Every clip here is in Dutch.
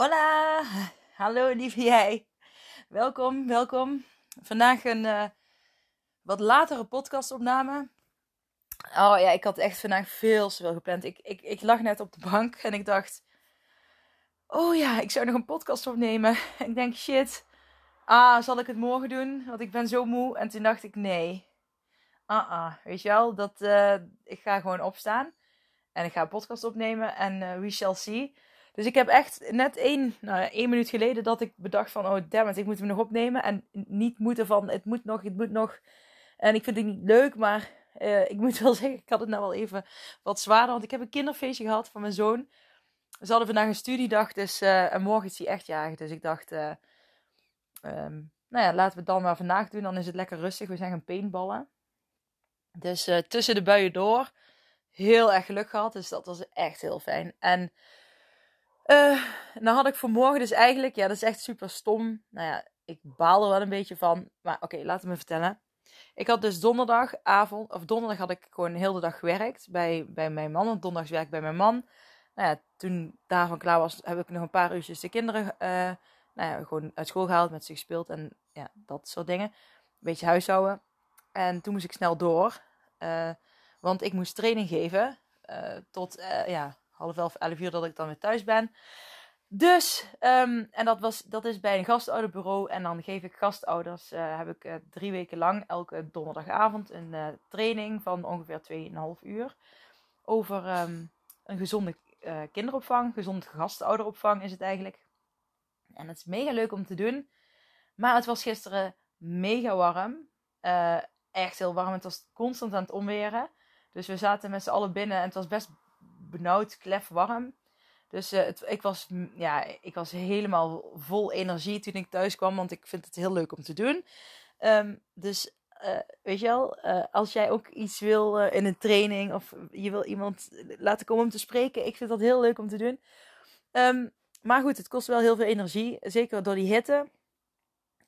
Hola, hallo lieve jij. Welkom, welkom. Vandaag een uh, wat latere podcastopname. Oh ja, ik had echt vandaag veel te veel gepland. Ik, ik, ik lag net op de bank en ik dacht... Oh ja, ik zou nog een podcast opnemen. ik denk, shit. Ah, zal ik het morgen doen? Want ik ben zo moe. En toen dacht ik, nee. Ah, ah. Weet je wel, dat, uh, ik ga gewoon opstaan. En ik ga een podcast opnemen. En uh, we shall see. Dus ik heb echt net één, nou, één minuut geleden dat ik bedacht van... Oh, damn it, ik moet hem nog opnemen. En niet moeten van, het moet nog, het moet nog. En ik vind het niet leuk, maar uh, ik moet wel zeggen, ik had het nou wel even wat zwaarder. Want ik heb een kinderfeestje gehad van mijn zoon. Ze hadden vandaag een studiedag, dus, uh, en morgen is hij echt jarig. Dus ik dacht, uh, um, nou ja, laten we het dan maar vandaag doen. Dan is het lekker rustig. We zijn gaan paintballen. Dus tussen de buien door, heel erg geluk gehad. Dus dat was echt heel fijn. En uh, nou had ik voor morgen dus eigenlijk, ja, dat is echt super stom. Nou ja, ik baal er wel een beetje van. Maar oké, laat me vertellen. Ik had dus donderdagavond, of donderdag had ik gewoon heel de dag gewerkt bij, bij mijn man. Want donderdags werk bij mijn man. Nou ja, toen daarvan klaar was, heb ik nog een paar uurtjes de kinderen uh, nou ja, gewoon uit school gehaald, met ze gespeeld en ja, dat soort dingen. Een beetje huishouden. En toen moest ik snel door. Uh, want ik moest training geven tot ja, half elf, elf uur dat ik dan weer thuis ben. Dus, um, en dat, was, dat is bij een gastouderbureau. En dan geef ik gastouders, uh, heb ik uh, drie weken lang, elke donderdagavond, een uh, training van ongeveer 2,5 uur. Over um, een gezonde kinderopvang, gezonde gastouderopvang is het eigenlijk. En het is mega leuk om te doen. Maar het was gisteren mega warm. echt heel warm. Het was constant aan het onweren. Dus we zaten met z'n allen binnen en het was best benauwd, klef warm. Dus het, ik, was, ja, ik was helemaal vol energie toen ik thuis kwam, want ik vind het heel leuk om te doen. Um, dus uh, weet je wel, uh, als jij ook iets wil in een training of je wil iemand laten komen om te spreken, ik vind dat heel leuk om te doen. Um, maar goed, het kost wel heel veel energie, zeker door die hitte.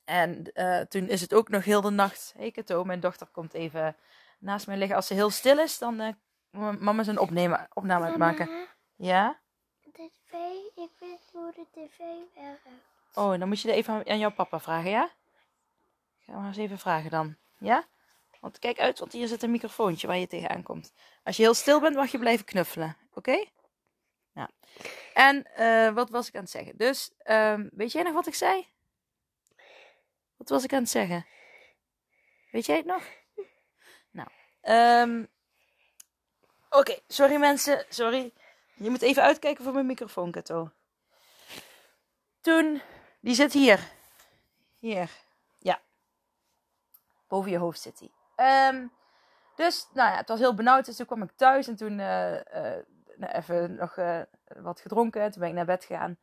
En toen is het ook nog heel de nacht. Hey Kato, mijn dochter komt even naast mij liggen. Als ze heel stil is, dan mama is een opname, opname aan het maken. Ja? De tv, ik weet hoe de tv werkt. Oh, dan moet je er even aan jouw papa vragen, ja? Ga maar eens even vragen dan. Ja? Want kijk uit, want hier zit een microfoontje waar je tegenaan komt. Als je heel stil bent, mag je blijven knuffelen. Oké? Okay? Nou. En uh, wat was ik aan het zeggen? Dus, um, weet jij nog wat ik zei? Wat was ik aan het zeggen? Weet jij het nog? Nou, um, Oké, sorry mensen, sorry. Je moet even uitkijken voor mijn microfoon, Kato. Toen, die zit hier. Hier, ja. Boven je hoofd zit hij. Um, dus, nou ja, het was heel benauwd. Dus toen kwam ik thuis en toen uh, uh, even nog uh, wat gedronken. Toen ben ik naar bed gegaan.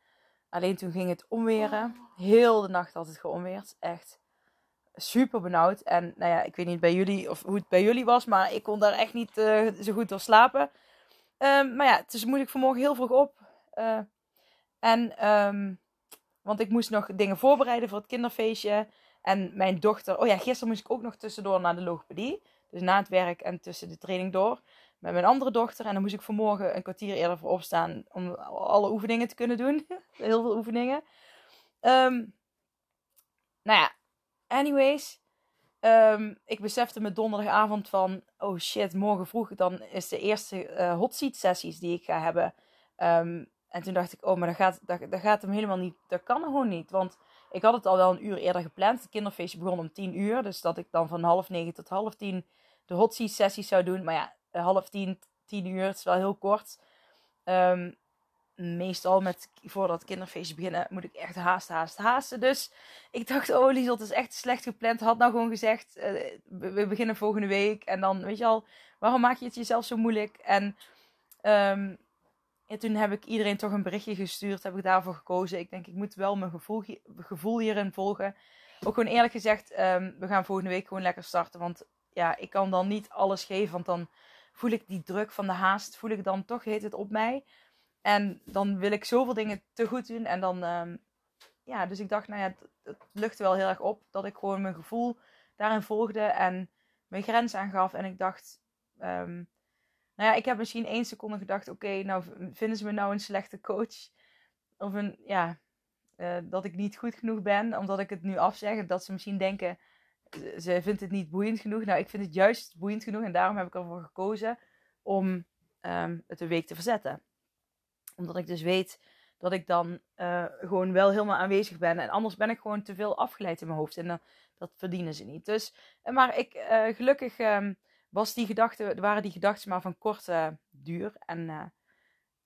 Alleen toen ging het omweren. Heel de nacht had het geomweerd. Echt super benauwd. En nou ja, ik weet niet bij jullie of hoe het bij jullie was, maar ik kon daar echt niet uh, zo goed door slapen. Um, maar ja, dus moet ik vanmorgen heel vroeg op. Uh, en, um, want ik moest nog dingen voorbereiden voor het kinderfeestje. En mijn dochter, oh ja, gisteren moest ik ook nog tussendoor naar de logopedie. Dus na het werk en tussen de training door. Met mijn andere dochter. En dan moest ik vanmorgen een kwartier eerder voor opstaan om alle oefeningen te kunnen doen. heel veel oefeningen. Um, nou ja, Anyways, um, ik besefte me donderdagavond van, oh shit, morgen vroeg dan is de eerste uh, hot seat sessies die ik ga hebben. Um, en toen dacht ik, oh, maar dat gaat, dat, dat gaat hem helemaal niet, dat kan gewoon niet. Want ik had het al wel een uur eerder gepland. Het kinderfeestje begon om tien uur. Dus dat ik dan van half negen tot half tien de hot seat sessies zou doen. Maar ja, half tien, tien uur, het is wel heel kort. Um, meestal met, voordat kinderfeestjes beginnen, moet ik echt haasten, haasten, haasten. Dus ik dacht, oh Liesel, het is echt slecht gepland. Had nou gewoon gezegd, uh, we beginnen volgende week. En dan, weet je al, waarom maak je het jezelf zo moeilijk? En um, ja, toen heb ik iedereen toch een berichtje gestuurd. Heb ik daarvoor gekozen. Ik denk, ik moet wel mijn gevoel, gevoel hierin volgen. Ook gewoon eerlijk gezegd, um, we gaan volgende week gewoon lekker starten. Want ja, ik kan dan niet alles geven. Want dan voel ik die druk van de haast, voel ik dan toch, heet het op mij. En dan wil ik zoveel dingen te goed doen. En dan, um, ja, dus ik dacht, nou ja, het, het luchtte wel heel erg op. Dat ik gewoon mijn gevoel daarin volgde en mijn grens aangaf. En ik dacht, um, nou ja, ik heb misschien één seconde gedacht: oké, nou vinden ze me nou een slechte coach? Of een, ja, uh, dat ik niet goed genoeg ben, omdat ik het nu afzeg. Dat ze misschien denken: ze vindt het niet boeiend genoeg. Nou, ik vind het juist boeiend genoeg en daarom heb ik ervoor gekozen om um, het een week te verzetten. Omdat ik dus weet dat ik dan uh, gewoon wel helemaal aanwezig ben. En anders ben ik gewoon te veel afgeleid in mijn hoofd. En dat verdienen ze niet. Dus, maar ik, uh, gelukkig um, was die gedachte, waren die gedachten maar van korte duur. En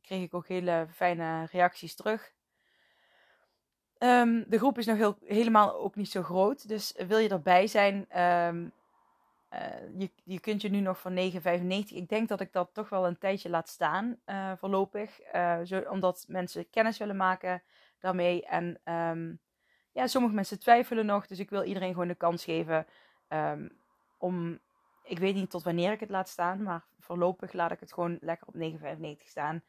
kreeg ik ook hele fijne reacties terug. Um, de groep is nog heel, helemaal ook niet zo groot. Dus wil je erbij zijn, um, uh, je, je kunt je nu nog voor 9,95. Ik denk dat ik dat toch wel een tijdje laat staan, uh, voorlopig. Zo, omdat mensen kennis willen maken daarmee. En um, ja, sommige mensen twijfelen nog. Dus ik wil iedereen gewoon de kans geven om ik weet niet tot wanneer ik het laat staan, maar voorlopig laat ik het gewoon lekker op 9,95 staan.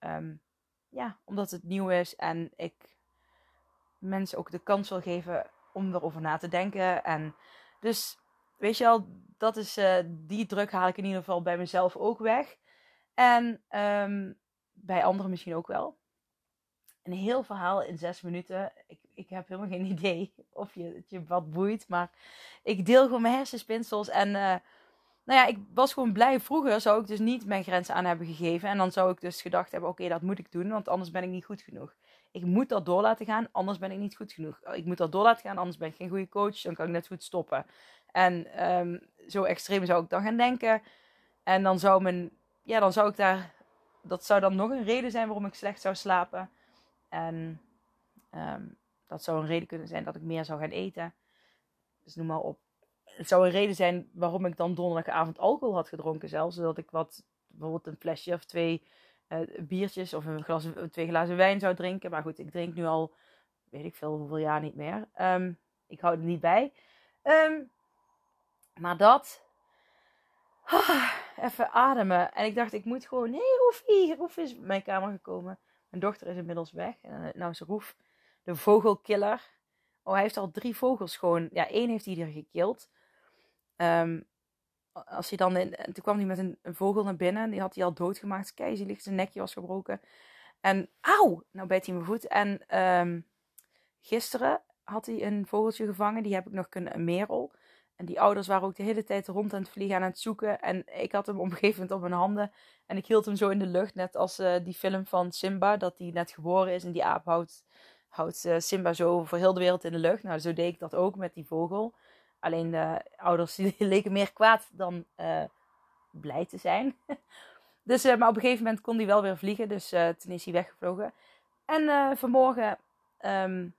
Um, ja, omdat het nieuw is en ik mensen ook de kans wil geven om erover na te denken. En dus, weet je wel, dat is, uh, die druk haal ik in ieder geval bij mezelf ook weg. En um, bij anderen misschien ook wel. Een heel verhaal in zes minuten. Ik, ik heb helemaal geen idee of je, je wat boeit. Maar ik deel gewoon mijn hersenspinsels. En uh, nou ja, ik was gewoon blij. Vroeger zou ik dus niet mijn grenzen aan hebben gegeven. En dan zou ik dus gedacht hebben: oké, dat moet ik doen, want anders ben ik niet goed genoeg. Ik moet dat door laten gaan, anders ben ik niet goed genoeg. Ik moet dat door laten gaan, anders ben ik geen goede coach. Dan kan ik net goed stoppen. En um, zo extreem zou ik dan gaan denken. En dan zou mijn, ja, dan zou ik daar, dat zou dan nog een reden zijn waarom ik slecht zou slapen. En um, dat zou een reden kunnen zijn dat ik meer zou gaan eten. Dus noem maar op het zou een reden zijn waarom ik dan donderdagavond alcohol had gedronken zelfs. Zodat ik wat, bijvoorbeeld een flesje of twee uh, biertjes of een glas, twee glazen wijn zou drinken. Maar goed, ik drink nu al, weet ik veel hoeveel jaar niet meer. Um, ik hou er niet bij. Um, maar dat... Ah, even ademen. En ik dacht, ik moet gewoon... Nee, Roefie. Roef is in mijn kamer gekomen. Mijn dochter is inmiddels weg. En nou is Roef de vogelkiller. Oh, hij heeft al drie vogels gewoon... Ja, één heeft hij er gekild. Um, als hij dan toen kwam hij met een, vogel naar binnen. Die had hij al doodgemaakt. Kijk, zijn nekje was gebroken. En auw, nou bijt hij mijn voet. En um, gisteren had hij een vogeltje gevangen. Die heb ik nog kunnen, merel. En die ouders waren ook de hele tijd rond aan het vliegen aan het zoeken. En ik had hem op een gegeven moment op mijn handen. En ik hield hem zo in de lucht. Net als uh, die film van Simba. Dat hij net geboren is. En die aap houdt, houdt uh, Simba zo voor heel de wereld in de lucht. Nou, zo deed ik dat ook met die vogel. Alleen de ouders leken meer kwaad dan uh, blij te zijn. dus, maar op een gegeven moment kon hij wel weer vliegen. Dus toen is hij weggevlogen. En vanmorgen um,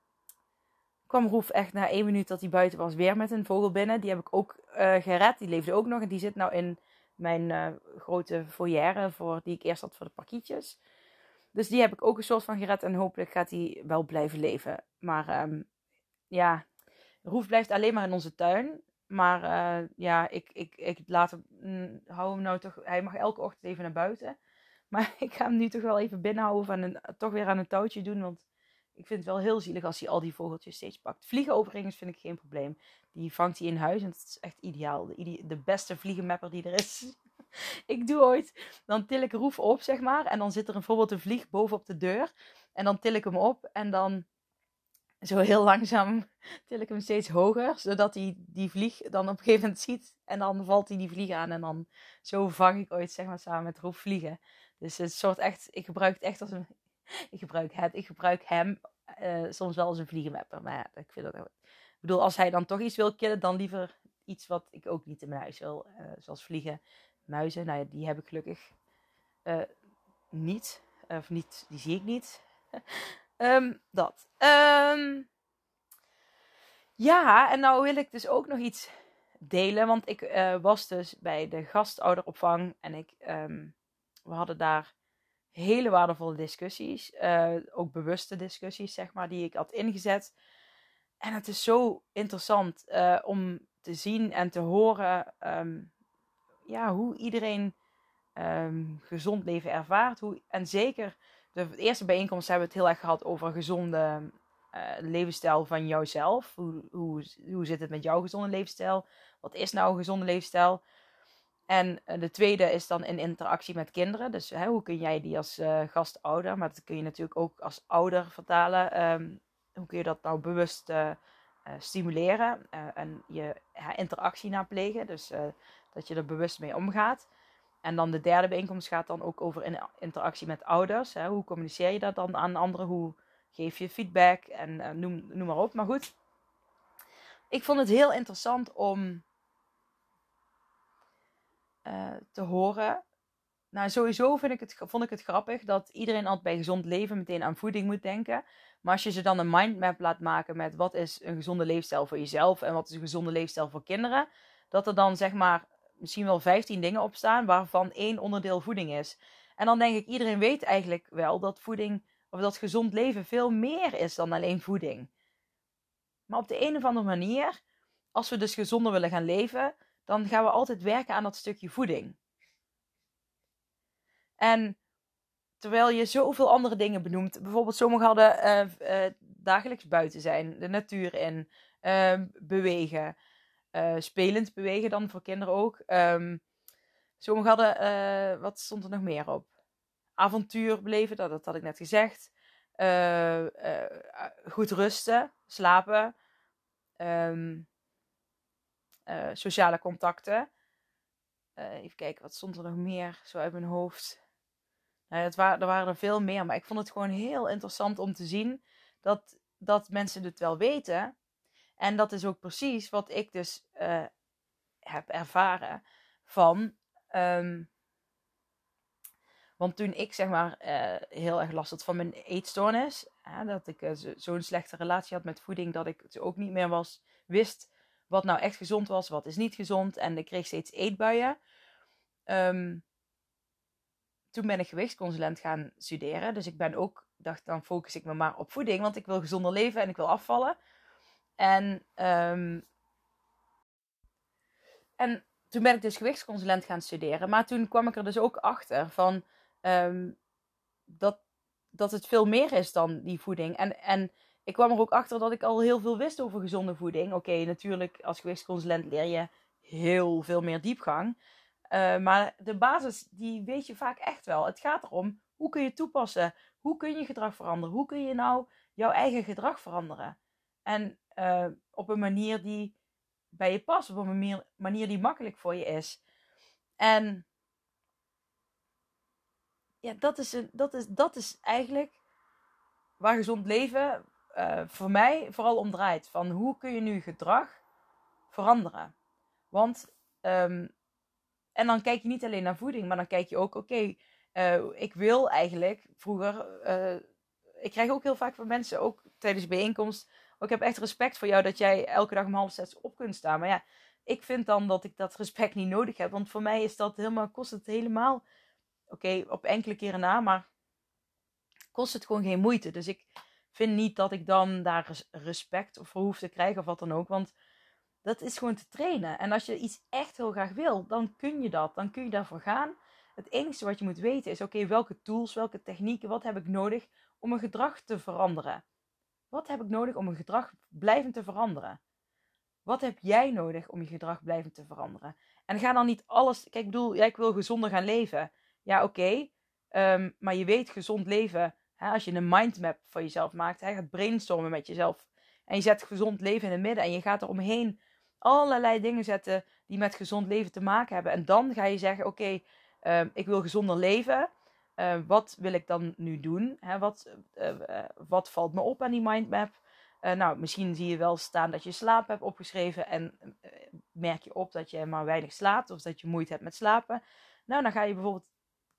kwam Roef echt na één minuut dat hij buiten was weer met een vogel binnen. Die heb ik ook gered. Die leefde ook nog. En die zit nou in mijn grote foyer voor, die ik eerst had voor de pakietjes. Dus die heb ik ook een soort van gered. En hopelijk gaat hij wel blijven leven. Maar um, ja, Roef blijft alleen maar in onze tuin. Maar ja, ik, ik, ik laat hem, mm, hou hem nou toch, hij mag elke ochtend even naar buiten. Maar ik ga hem nu toch wel even binnenhouden en toch weer aan een touwtje doen. Want ik vind het wel heel zielig als hij al die vogeltjes steeds pakt. Vliegen overigens vind ik geen probleem. Die vangt hij in huis en dat is echt ideaal. De, de beste vliegenmapper die er is. ik doe ooit, dan til ik Roef op zeg maar. En dan zit er bijvoorbeeld een vlieg boven op de deur. En dan til ik hem op en dan zo heel langzaam til ik hem steeds hoger, zodat hij die vlieg dan op een gegeven moment ziet. En dan valt hij die vlieg aan en dan zo vang ik ooit zeg maar samen met Roef vliegen. Dus het soort echt, ik gebruik het echt als een, ik gebruik het, ik gebruik hem uh, soms wel als een vliegenmapper. Maar ja, ik vind dat, ik bedoel, als hij dan toch iets wil killen, dan liever iets wat ik ook niet in mijn huis wil. Uh, zoals vliegen, muizen, nou ja, die heb ik gelukkig uh, niet. Of niet, die zie ik niet. Ehm, dat. Ehm, ja, en nou wil ik dus ook nog iets delen. Want ik eh, was dus bij de gastouderopvang. En ik, ehm, we hadden daar hele waardevolle discussies. eh, ook bewuste discussies, zeg maar, die ik had ingezet. En het is zo interessant eh, om te zien en te horen ehm, ja, hoe iedereen ehm, gezond leven ervaart. Hoe, en zeker de eerste bijeenkomst hebben we het heel erg gehad over een gezonde eh, levensstijl van jouzelf. Hoe, hoe, hoe zit het met jouw gezonde levensstijl? Wat is nou een gezonde levensstijl? En eh, de tweede is dan in interactie met kinderen. Dus hè, hoe kun jij die als eh, gastouder, maar dat kun je natuurlijk ook als ouder vertalen. ehm, hoe kun je dat nou bewust eh, stimuleren en je interactie naplegen. Dus eh, dat je er bewust mee omgaat. En dan de derde bijeenkomst gaat dan ook over in- interactie met ouders. Hè. Hoe communiceer je dat dan aan anderen? Hoe geef je feedback? En noem, noem maar op. Maar goed, ik vond het heel interessant om eh, te horen. Nou, sowieso vind ik het, vond ik het grappig dat iedereen altijd bij gezond leven meteen aan voeding moet denken. Maar als je ze dan een mindmap laat maken met wat is een gezonde leefstijl voor jezelf en wat is een gezonde leefstijl voor kinderen, dat er dan zeg maar misschien wel 15 dingen op staan waarvan één onderdeel voeding is. En dan denk ik, iedereen weet eigenlijk wel dat voeding of dat gezond leven veel meer is dan alleen voeding. Maar op de een of andere manier, als we dus gezonder willen gaan leven, dan gaan we altijd werken aan dat stukje voeding. En terwijl je zoveel andere dingen benoemt, bijvoorbeeld sommigen hadden eh, dagelijks buiten zijn, de natuur in, eh, bewegen, eh, spelend bewegen dan voor kinderen ook. Ehm sommigen hadden, wat stond er nog meer op? Avontuur beleven, dat, had ik net gezegd. Goed rusten, slapen. Ehm, eh, sociale contacten. Eh, even kijken, wat stond er nog meer zo uit mijn hoofd? Nou, het waren, er waren er veel meer, maar ik vond het gewoon heel interessant om te zien dat, dat mensen het wel weten. En dat is ook precies wat ik dus eh, heb ervaren van. ehm, want toen ik zeg maar heel erg last had van mijn eetstoornis, hè, dat ik zo- zo'n slechte relatie had met voeding dat ik het ook niet meer was, wist wat nou echt gezond was, wat is niet gezond. En ik kreeg steeds eetbuien. Ehm, toen ben ik gewichtsconsulent gaan studeren. Dus ik ben ook, dacht, dan focus ik me maar op voeding, want ik wil gezonder leven en ik wil afvallen. En, ehm, en toen ben ik dus gewichtsconsulent gaan studeren. Maar toen kwam ik er dus ook achter van ehm, dat, dat het veel meer is dan die voeding. En, en ik kwam er ook achter dat ik al heel veel wist over gezonde voeding. Oké, natuurlijk, als gewichtsconsulent leer je heel veel meer diepgang. Uh, maar de basis, die weet je vaak echt wel. Het gaat erom, hoe kun je toepassen? Hoe kun je gedrag veranderen? Hoe kun je nou jouw eigen gedrag veranderen? En uh, op een manier die bij je past. Op een manier, manier die makkelijk voor je is. En ja, dat is, een, dat is, dat is eigenlijk waar gezond leven uh, voor mij vooral om draait. Van hoe kun je nu gedrag veranderen? Want, um, en dan kijk je niet alleen naar voeding, maar dan kijk je ook, oké, uh, ik wil eigenlijk vroeger, uh, ik krijg ook heel vaak van mensen, ook tijdens bijeenkomst, ook, ik heb echt respect voor jou dat jij elke dag om half zes op kunt staan. Maar ja, ik vind dan dat ik dat respect niet nodig heb, want voor mij is dat helemaal, kost het helemaal, oké, op enkele keren na, maar kost het gewoon geen moeite. Dus ik vind niet dat ik dan daar respect voor hoef te krijgen of wat dan ook, want dat is gewoon te trainen. En als je iets echt heel graag wil, dan kun je dat. Dan kun je daarvoor gaan. Het enige wat je moet weten is: oké, welke tools, welke technieken, wat heb ik nodig om mijn gedrag te veranderen? Wat heb ik nodig om mijn gedrag blijvend te veranderen? Wat heb jij nodig om je gedrag blijvend te veranderen? En ga dan niet alles. Kijk, ik bedoel, ja, ik wil gezonder gaan leven. Ja, oké. Um, maar je weet, gezond leven. Als je een mindmap voor jezelf maakt, hè, gaat brainstormen met jezelf. En je zet gezond leven in het midden. En je gaat er omheen allerlei dingen zetten die met gezond leven te maken hebben. En dan ga je zeggen: Oké, uh, ik wil gezonder leven. Uh, wat wil ik dan nu doen? Hè, wat, uh, wat valt me op aan die mindmap? Eh, nou, misschien zie je wel staan dat je slaap hebt opgeschreven. En eh, merk je op dat je maar weinig slaapt. Of dat je moeite hebt met slapen. Nou, dan ga je bijvoorbeeld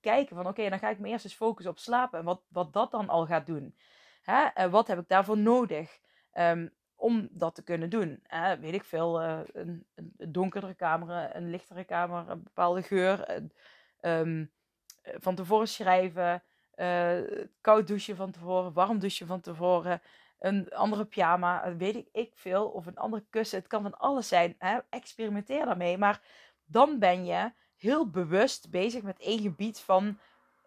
kijken van oké, dan ga ik me eerst eens focussen op slapen. En wat, wat dat dan al gaat doen. Hè? En wat heb ik daarvoor nodig um, om dat te kunnen doen? Hè? Weet ik veel, uh, een, een, donkerdere kamer, een lichtere kamer, een bepaalde geur. Um, van tevoren schrijven, uh, koud douchen van tevoren, warm douchen van tevoren een andere pyjama, weet ik, ik veel, of een andere kussen. Het kan van alles zijn. Hè? Experimenteer daarmee. Maar dan ben je heel bewust bezig met één gebied van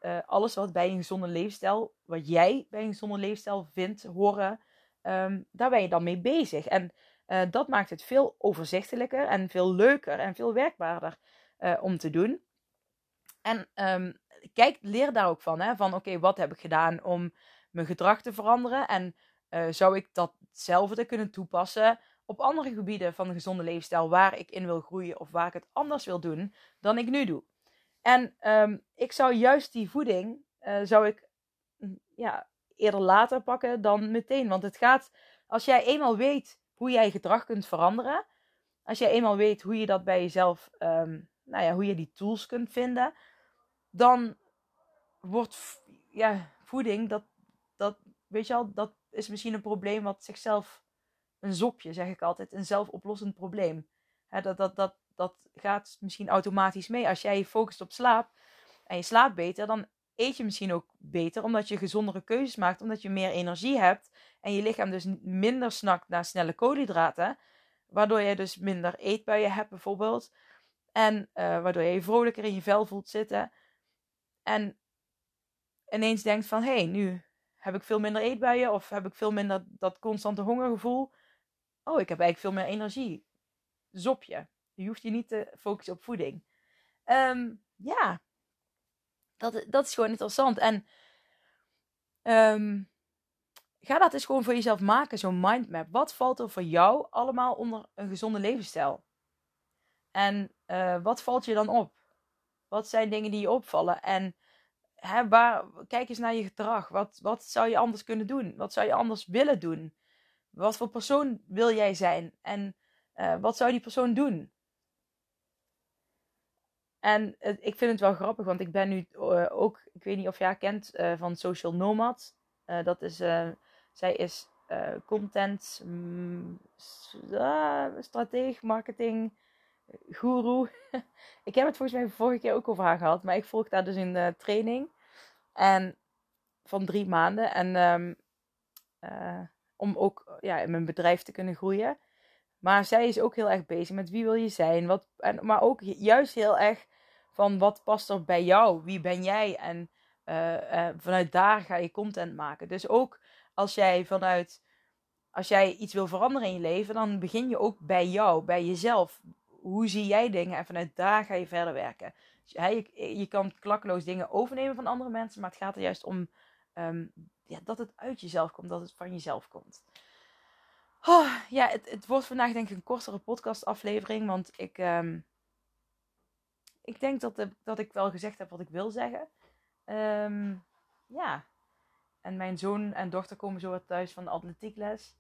uh, alles wat bij een gezonde leefstijl, wat jij bij een gezonde leefstijl vindt, horen, um, daar ben je dan mee bezig. En uh, dat maakt het veel overzichtelijker en veel leuker en veel werkbaarder uh, om te doen. En um, kijk, leer daar ook van. Hè? Van oké, wat heb ik gedaan om mijn gedrag te veranderen? En zou ik datzelfde kunnen toepassen op andere gebieden van de gezonde leefstijl waar ik in wil groeien of waar ik het anders wil doen dan ik nu doe. En um, ik zou juist die voeding uh, zou ik mm, ja, eerder later pakken dan meteen. Want het gaat, als jij eenmaal weet hoe jij gedrag kunt veranderen, als jij eenmaal weet hoe je dat bij jezelf, um, nou ja, hoe je die tools kunt vinden, dan wordt ja, voeding, dat, dat, weet je al, dat is misschien een probleem wat zichzelf, een zopje zeg ik altijd, een zelfoplossend probleem. dat, dat, dat, dat gaat misschien automatisch mee. Als jij je focust op slaap en je slaapt beter, dan eet je misschien ook beter, omdat je gezondere keuzes maakt, omdat je meer energie hebt en je lichaam dus minder snakt naar snelle koolhydraten, waardoor je dus minder eetbuien hebt bijvoorbeeld. En uh, waardoor je je vrolijker in je vel voelt zitten. En ineens denkt van, hé, hey, nu heb ik veel minder eetbuien of heb ik veel minder dat constante hongergevoel? Oh, ik heb eigenlijk veel meer energie. Zopje. Je hoeft je niet te focussen op voeding. Um, ja, dat, dat is gewoon interessant. En um, ga dat eens gewoon voor jezelf maken, zo'n mindmap. Wat valt er voor jou allemaal onder een gezonde levensstijl? En uh, wat valt je dan op? Wat zijn dingen die je opvallen? En hè, kijk eens naar je gedrag. Wat, wat zou je anders kunnen doen? Wat zou je anders willen doen? Wat voor persoon wil jij zijn? En uh, wat zou die persoon doen? En ik vind het wel grappig, want ik ben nu uh, ook, ik weet niet of jij kent uh, van Social Nomad. dat is, zij is content, mm, strateeg, marketing, guru. ik heb het volgens mij vorige keer ook over haar gehad. Maar ik volg daar dus de training. En van drie maanden. En uh, om ook ja, in mijn bedrijf te kunnen groeien. Maar zij is ook heel erg bezig met wie wil je zijn. Wat, en, maar ook juist heel erg van wat past er bij jou? Wie ben jij? En uh, uh, vanuit daar ga je content maken. Dus ook als jij vanuit als jij iets wil veranderen in je leven, dan begin je ook bij jou, bij jezelf hoe zie jij dingen? En vanuit daar ga je verder werken. Je, je, kan klakkeloos dingen overnemen van andere mensen, maar het gaat er juist om um, ja, dat het uit jezelf komt, dat het van jezelf komt. Oh, ja, het, het, wordt vandaag denk ik een kortere podcastaflevering, want ik, um, ik denk dat, de, dat ik wel gezegd heb wat ik wil zeggen. Um, ja, en mijn zoon en dochter komen zo wat thuis van de atletiekles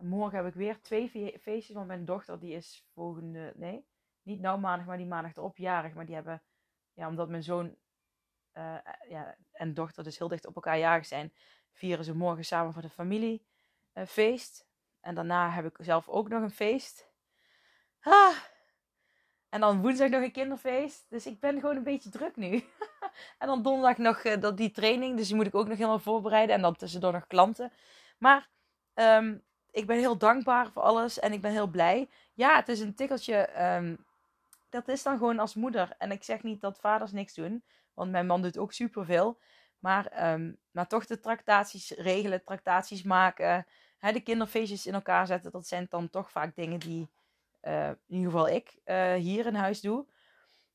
morgen heb ik weer twee feestjes. Want mijn dochter die is volgende... Nee, niet nou maandag, maar die maandag erop jarig. Maar die hebben... Ja, omdat mijn zoon uh, ja, en dochter dus heel dicht op elkaar jarig zijn... vieren ze morgen samen voor de familiefeest. Uh, en daarna heb ik zelf ook nog een feest. Ah. En dan woensdag nog een kinderfeest. Dus ik ben gewoon een beetje druk nu. en dan donderdag nog uh, dat, die training. Dus die moet ik ook nog helemaal voorbereiden. En dan tussendoor nog klanten. Maar um, ik ben heel dankbaar voor alles en ik ben heel blij. Ja, het is een tikkeltje. Um, dat is dan gewoon als moeder. En ik zeg niet dat vaders niks doen, want mijn man doet ook superveel. Maar, um, maar toch de tractaties regelen, tractaties maken, hè, de kinderfeestjes in elkaar zetten. Dat zijn dan toch vaak dingen die uh, in ieder geval ik uh, hier in huis doe.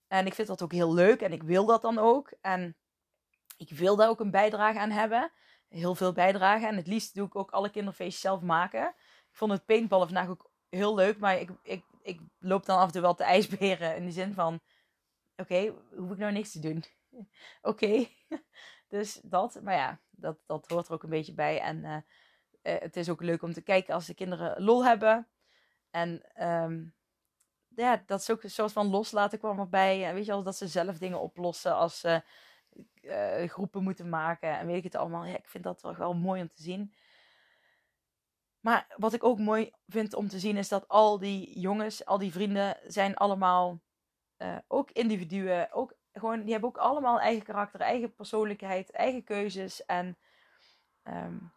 En ik vind dat ook heel leuk en ik wil dat dan ook. En ik wil daar ook een bijdrage aan hebben heel veel bijdragen. En het liefst doe ik ook alle kinderfeestjes zelf maken. Ik vond het paintballen vandaag ook heel leuk. Maar ik, ik, ik loop dan af en toe wel te ijsberen. In de zin van, oké, hoef ik nou niks te doen? oké. dus dat. Maar ja, dat, dat hoort er ook een beetje bij. En uh, het is ook leuk om te kijken als de kinderen lol hebben. En um, ja, dat is ook een soort van loslaten kwam erbij. En weet je wel, dat ze zelf dingen oplossen als ze eh, groepen moeten maken en weet ik het allemaal. Ja, ik vind dat wel, wel mooi om te zien. Maar wat ik ook mooi vind om te zien is dat al die jongens, al die vrienden, zijn allemaal ook individuen. Ook gewoon, die hebben ook allemaal eigen karakter, eigen persoonlijkheid, eigen keuzes. En um,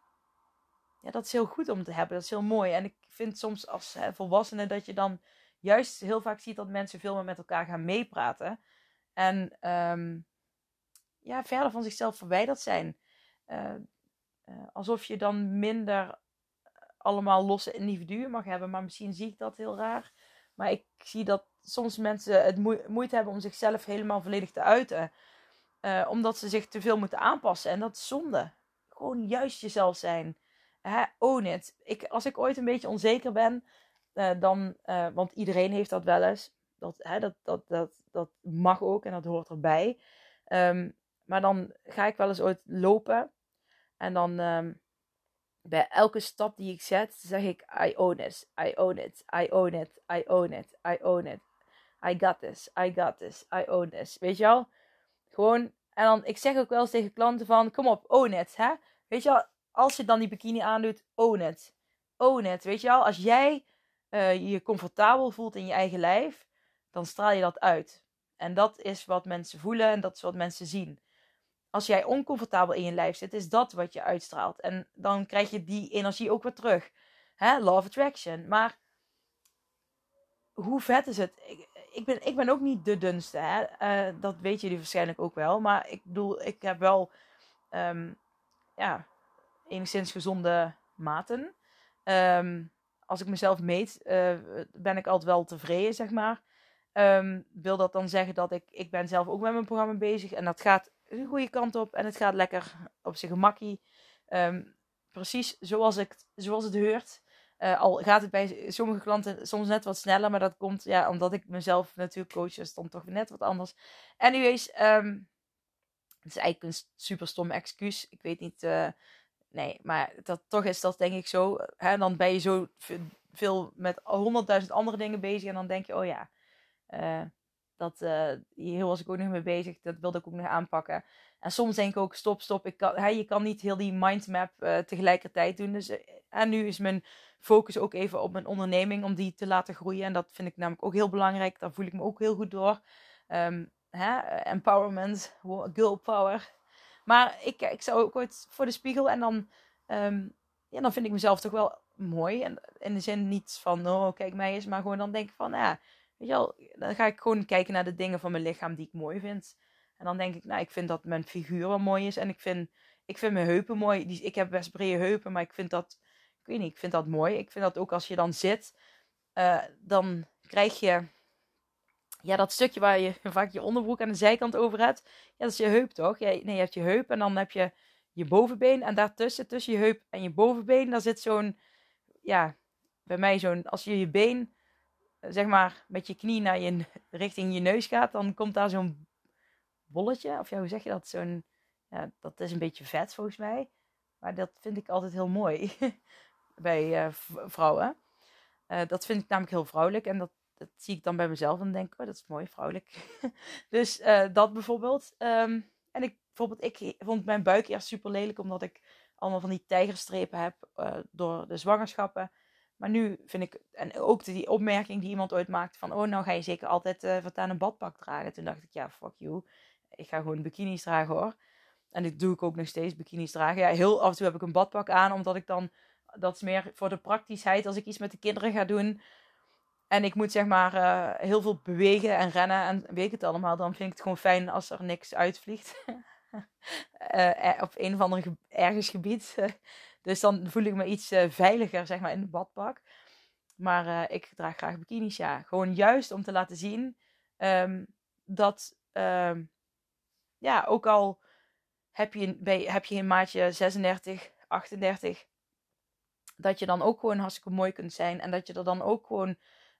ja, dat is heel goed om te hebben. Dat is heel mooi. En ik vind soms als hè, volwassene dat je dan juist heel vaak ziet dat mensen veel meer met elkaar gaan meepraten. En um, ja, verder van zichzelf verwijderd zijn. Uh, uh, alsof je dan minder allemaal losse individuen mag hebben. Maar misschien zie ik dat heel raar. Maar ik zie dat soms mensen het moeite hebben om zichzelf helemaal volledig te uiten. Uh, omdat ze zich te veel moeten aanpassen. En dat is zonde. Gewoon juist jezelf zijn. Hè, own it. Ik, als ik ooit een beetje onzeker ben, uh, dan, uh, want iedereen heeft dat wel eens. Dat, hè, dat, dat, dat, dat mag ook en dat hoort erbij. Um, maar dan ga ik wel eens ooit lopen. En dan um, bij elke stap die ik zet, zeg ik: I own it, I own it, I own it, I own it, I own it. I got this, I got this, I own this. Weet je wel? Gewoon, en dan, ik zeg ook wel eens tegen klanten van, kom op, own it, hè? Weet je wel, als je dan die bikini aandoet, own it. Own it, weet je wel? Als jij uh, je comfortabel voelt in je eigen lijf, dan straal je dat uit. En dat is wat mensen voelen en dat is wat mensen zien. Als jij oncomfortabel in je lijf zit, is dat wat je uitstraalt. En dan krijg je die energie ook weer terug. Hè? Law of attraction. Maar hoe vet is het? Ik, ben, ik ben ook niet de dunste. Hè? Uh, dat weet jullie waarschijnlijk ook wel. Maar ik bedoel, ik heb wel um, ja, enigszins gezonde maten. Um, als ik mezelf meet, uh, ben ik altijd wel tevreden, zeg maar. Um, wil dat dan zeggen dat ik, ik ben zelf ook met mijn programma bezig. En dat gaat de goede kant op. En het gaat lekker op zijn gemakkie. Precies zoals, ik, zoals het hoort. Uh, al gaat het bij sommige klanten soms net wat sneller. Maar dat komt ja, omdat ik mezelf natuurlijk coach. Dus dan toch net wat anders. Anyways, um, het is eigenlijk een super stom excuus. Ik weet niet... Uh, nee, maar dat, toch is dat denk ik zo. Hè? Dan ben je zo veel met honderdduizend andere dingen bezig. En dan denk je, oh ja... Uh, dat, hier was ik ook nog mee bezig. Dat wilde ik ook nog aanpakken. En soms denk ik ook, stop, stop. Ik kan, hè, je kan niet heel die mindmap tegelijkertijd doen. Dus, en nu is mijn focus ook even op mijn onderneming. Om die te laten groeien. En dat vind ik namelijk ook heel belangrijk. Daar voel ik me ook heel goed door. Um, hè, empowerment, girl power. Maar ik, ik zou ook ooit voor de spiegel. En dan, um, ja, dan vind ik mezelf toch wel mooi. En in de zin niet van, oh, kijk mij eens. Maar gewoon dan denk ik van, ja Weet je wel, dan ga ik gewoon kijken naar de dingen van mijn lichaam die ik mooi vind. En dan denk ik, nou, ik vind dat mijn figuur wel mooi is. En ik vind, ik vind mijn heupen mooi. Ik heb best brede heupen, maar ik vind dat, ik weet niet, ik vind dat mooi. Ik vind dat ook als je dan zit, uh, dan krijg je, ja, dat stukje waar je vaak je onderbroek aan de zijkant over hebt. Ja, dat is je heup toch? Nee, je hebt je heup en dan heb je je bovenbeen. En daartussen, tussen je heup en je bovenbeen, daar zit zo'n, ja, bij mij zo'n, als je je been zeg maar met je knie naar je, richting je neus gaat, dan komt daar zo'n bolletje. Of ja, hoe zeg je dat? Zo'n, ja, dat is een beetje vet volgens mij. Maar dat vind ik altijd heel mooi bij uh, vrouwen. Uh, dat vind ik namelijk heel vrouwelijk. En dat, dat zie ik dan bij mezelf en denk, oh, dat is mooi, vrouwelijk. dus uh, dat bijvoorbeeld. Um, en ik, bijvoorbeeld, ik vond mijn buik eerst super lelijk, omdat ik allemaal van die tijgerstrepen heb door de zwangerschappen. Maar nu vind ik, en ook die opmerking die iemand ooit maakte van, oh, nou ga je zeker altijd uh, een badpak dragen. Toen dacht ik, ja, fuck you. Ik ga gewoon bikinis dragen hoor. En dat doe ik ook nog steeds, bikinis dragen. Ja, heel af en toe heb ik een badpak aan, omdat ik dan, dat is meer voor de praktischheid als ik iets met de kinderen ga doen. En ik moet zeg maar uh, heel veel bewegen en rennen en weet ik het allemaal. Dan vind ik het gewoon fijn als er niks uitvliegt. uh, op een of ander ge ergens gebied. Dus dan voel ik me iets veiliger, zeg maar, in de badpak. Maar ik draag graag bikinis, ja. Gewoon juist om te laten zien um, dat, um, ja, ook al heb je, bij, heb je een maatje 36, 38, dat je dan ook gewoon hartstikke mooi kunt zijn. En dat je er dan ook gewoon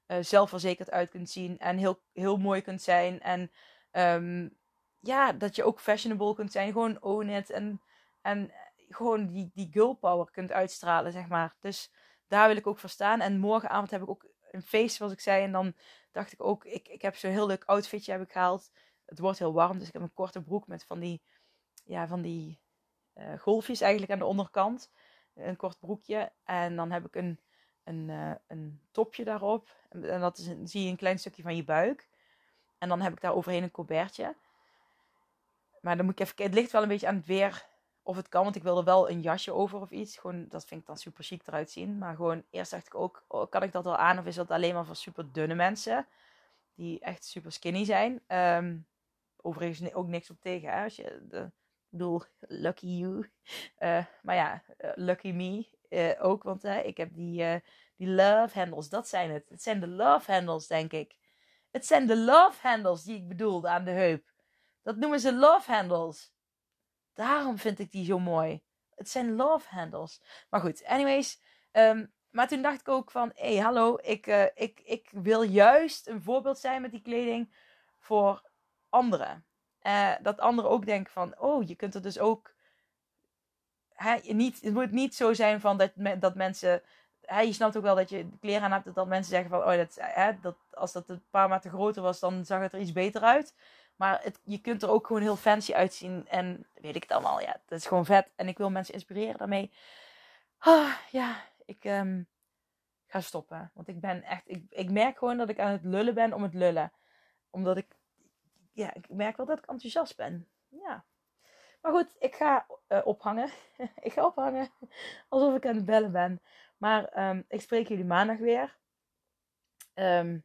uh, zelfverzekerd uit kunt zien. En heel, heel mooi kunt zijn. En um, ja, dat je ook fashionable kunt zijn. Gewoon own it. En, en gewoon die, die girl power kunt uitstralen, zeg maar. Dus daar wil ik ook voor staan. En morgenavond heb ik ook een feest, zoals ik zei. En dan dacht ik ook, ik, ik heb zo'n heel leuk outfitje heb ik gehaald. het wordt heel warm. Dus ik heb een korte broek met van die, ja, van die uh, golfjes eigenlijk aan de onderkant. Een kort broekje. En dan heb ik een, een, uh, een topje daarop. En dat is zie je een klein stukje van je buik. En dan heb ik daar overheen een colbertje. Maar dan moet ik even Het ligt wel een beetje aan het weer of het kan. Want ik wilde wel een jasje over of iets. Gewoon, dat vind ik dan super chic eruit zien. Maar gewoon, eerst dacht ik ook, oh, kan ik dat al aan? Of is dat alleen maar voor super dunne mensen? Die echt super skinny zijn. Um, overigens ook niks op tegen. Hè? Als je, de, bedoel, lucky you. Uh, maar ja, uh, lucky me uh, ook. Want ik heb die, die love handles. Dat zijn het. Het zijn de love handles, denk ik. Het zijn de love handles die ik bedoelde aan de heup. Dat noemen ze love handles. Daarom vind ik die zo mooi. Het zijn love handles. Maar goed, anyways. Um, maar toen dacht ik ook van, hé, hey, hallo, ik, ik, ik wil juist een voorbeeld zijn met die kleding voor anderen. Uh, dat anderen ook denken van, oh, je kunt er dus ook... Hè, niet, het moet niet zo zijn van dat, dat mensen... Hè, je snapt ook wel dat je kleren aan hebt dat mensen zeggen van, oh, dat, hè, dat, als dat een paar maten groter was, dan zag het er iets beter uit. Maar het, je kunt er ook gewoon heel fancy uitzien. En weet ik het allemaal. Ja, het is gewoon vet. En ik wil mensen inspireren daarmee. Ah, ja, ik um, ga stoppen. Want ik ben echt. Ik, ik merk gewoon dat ik aan het lullen ben om het lullen. Omdat ik. Ja, ik merk wel dat ik enthousiast ben. Ja. Maar goed, ik ga uh, ophangen. ik ga ophangen. Alsof ik aan het bellen ben. Maar um, ik spreek jullie maandag weer. Um,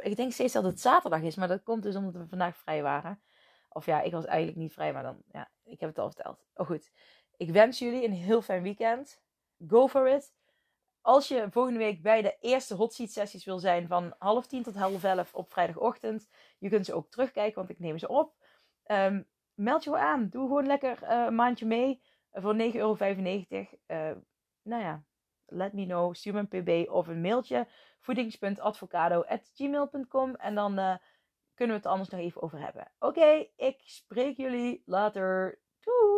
ik denk steeds dat het zaterdag is, maar dat komt dus omdat we vandaag vrij waren. Of ja, ik was eigenlijk niet vrij, maar dan, ja, ik heb het al verteld. Oh goed, ik wens jullie een heel fijn weekend. Go for it. Als je volgende week bij de eerste hot seat sessies wil zijn van half tien tot half elf op vrijdagochtend. Je kunt ze ook terugkijken, want ik neem ze op. Um, meld je aan. Doe gewoon lekker uh, een maandje mee voor 9,95 euro. Uh, nou ja, let me know. Stuur me een pb of een mailtje. voedings.advocado.gmail.com En dan kunnen we het anders nog even over hebben. Oké, ik spreek jullie later. Doeg!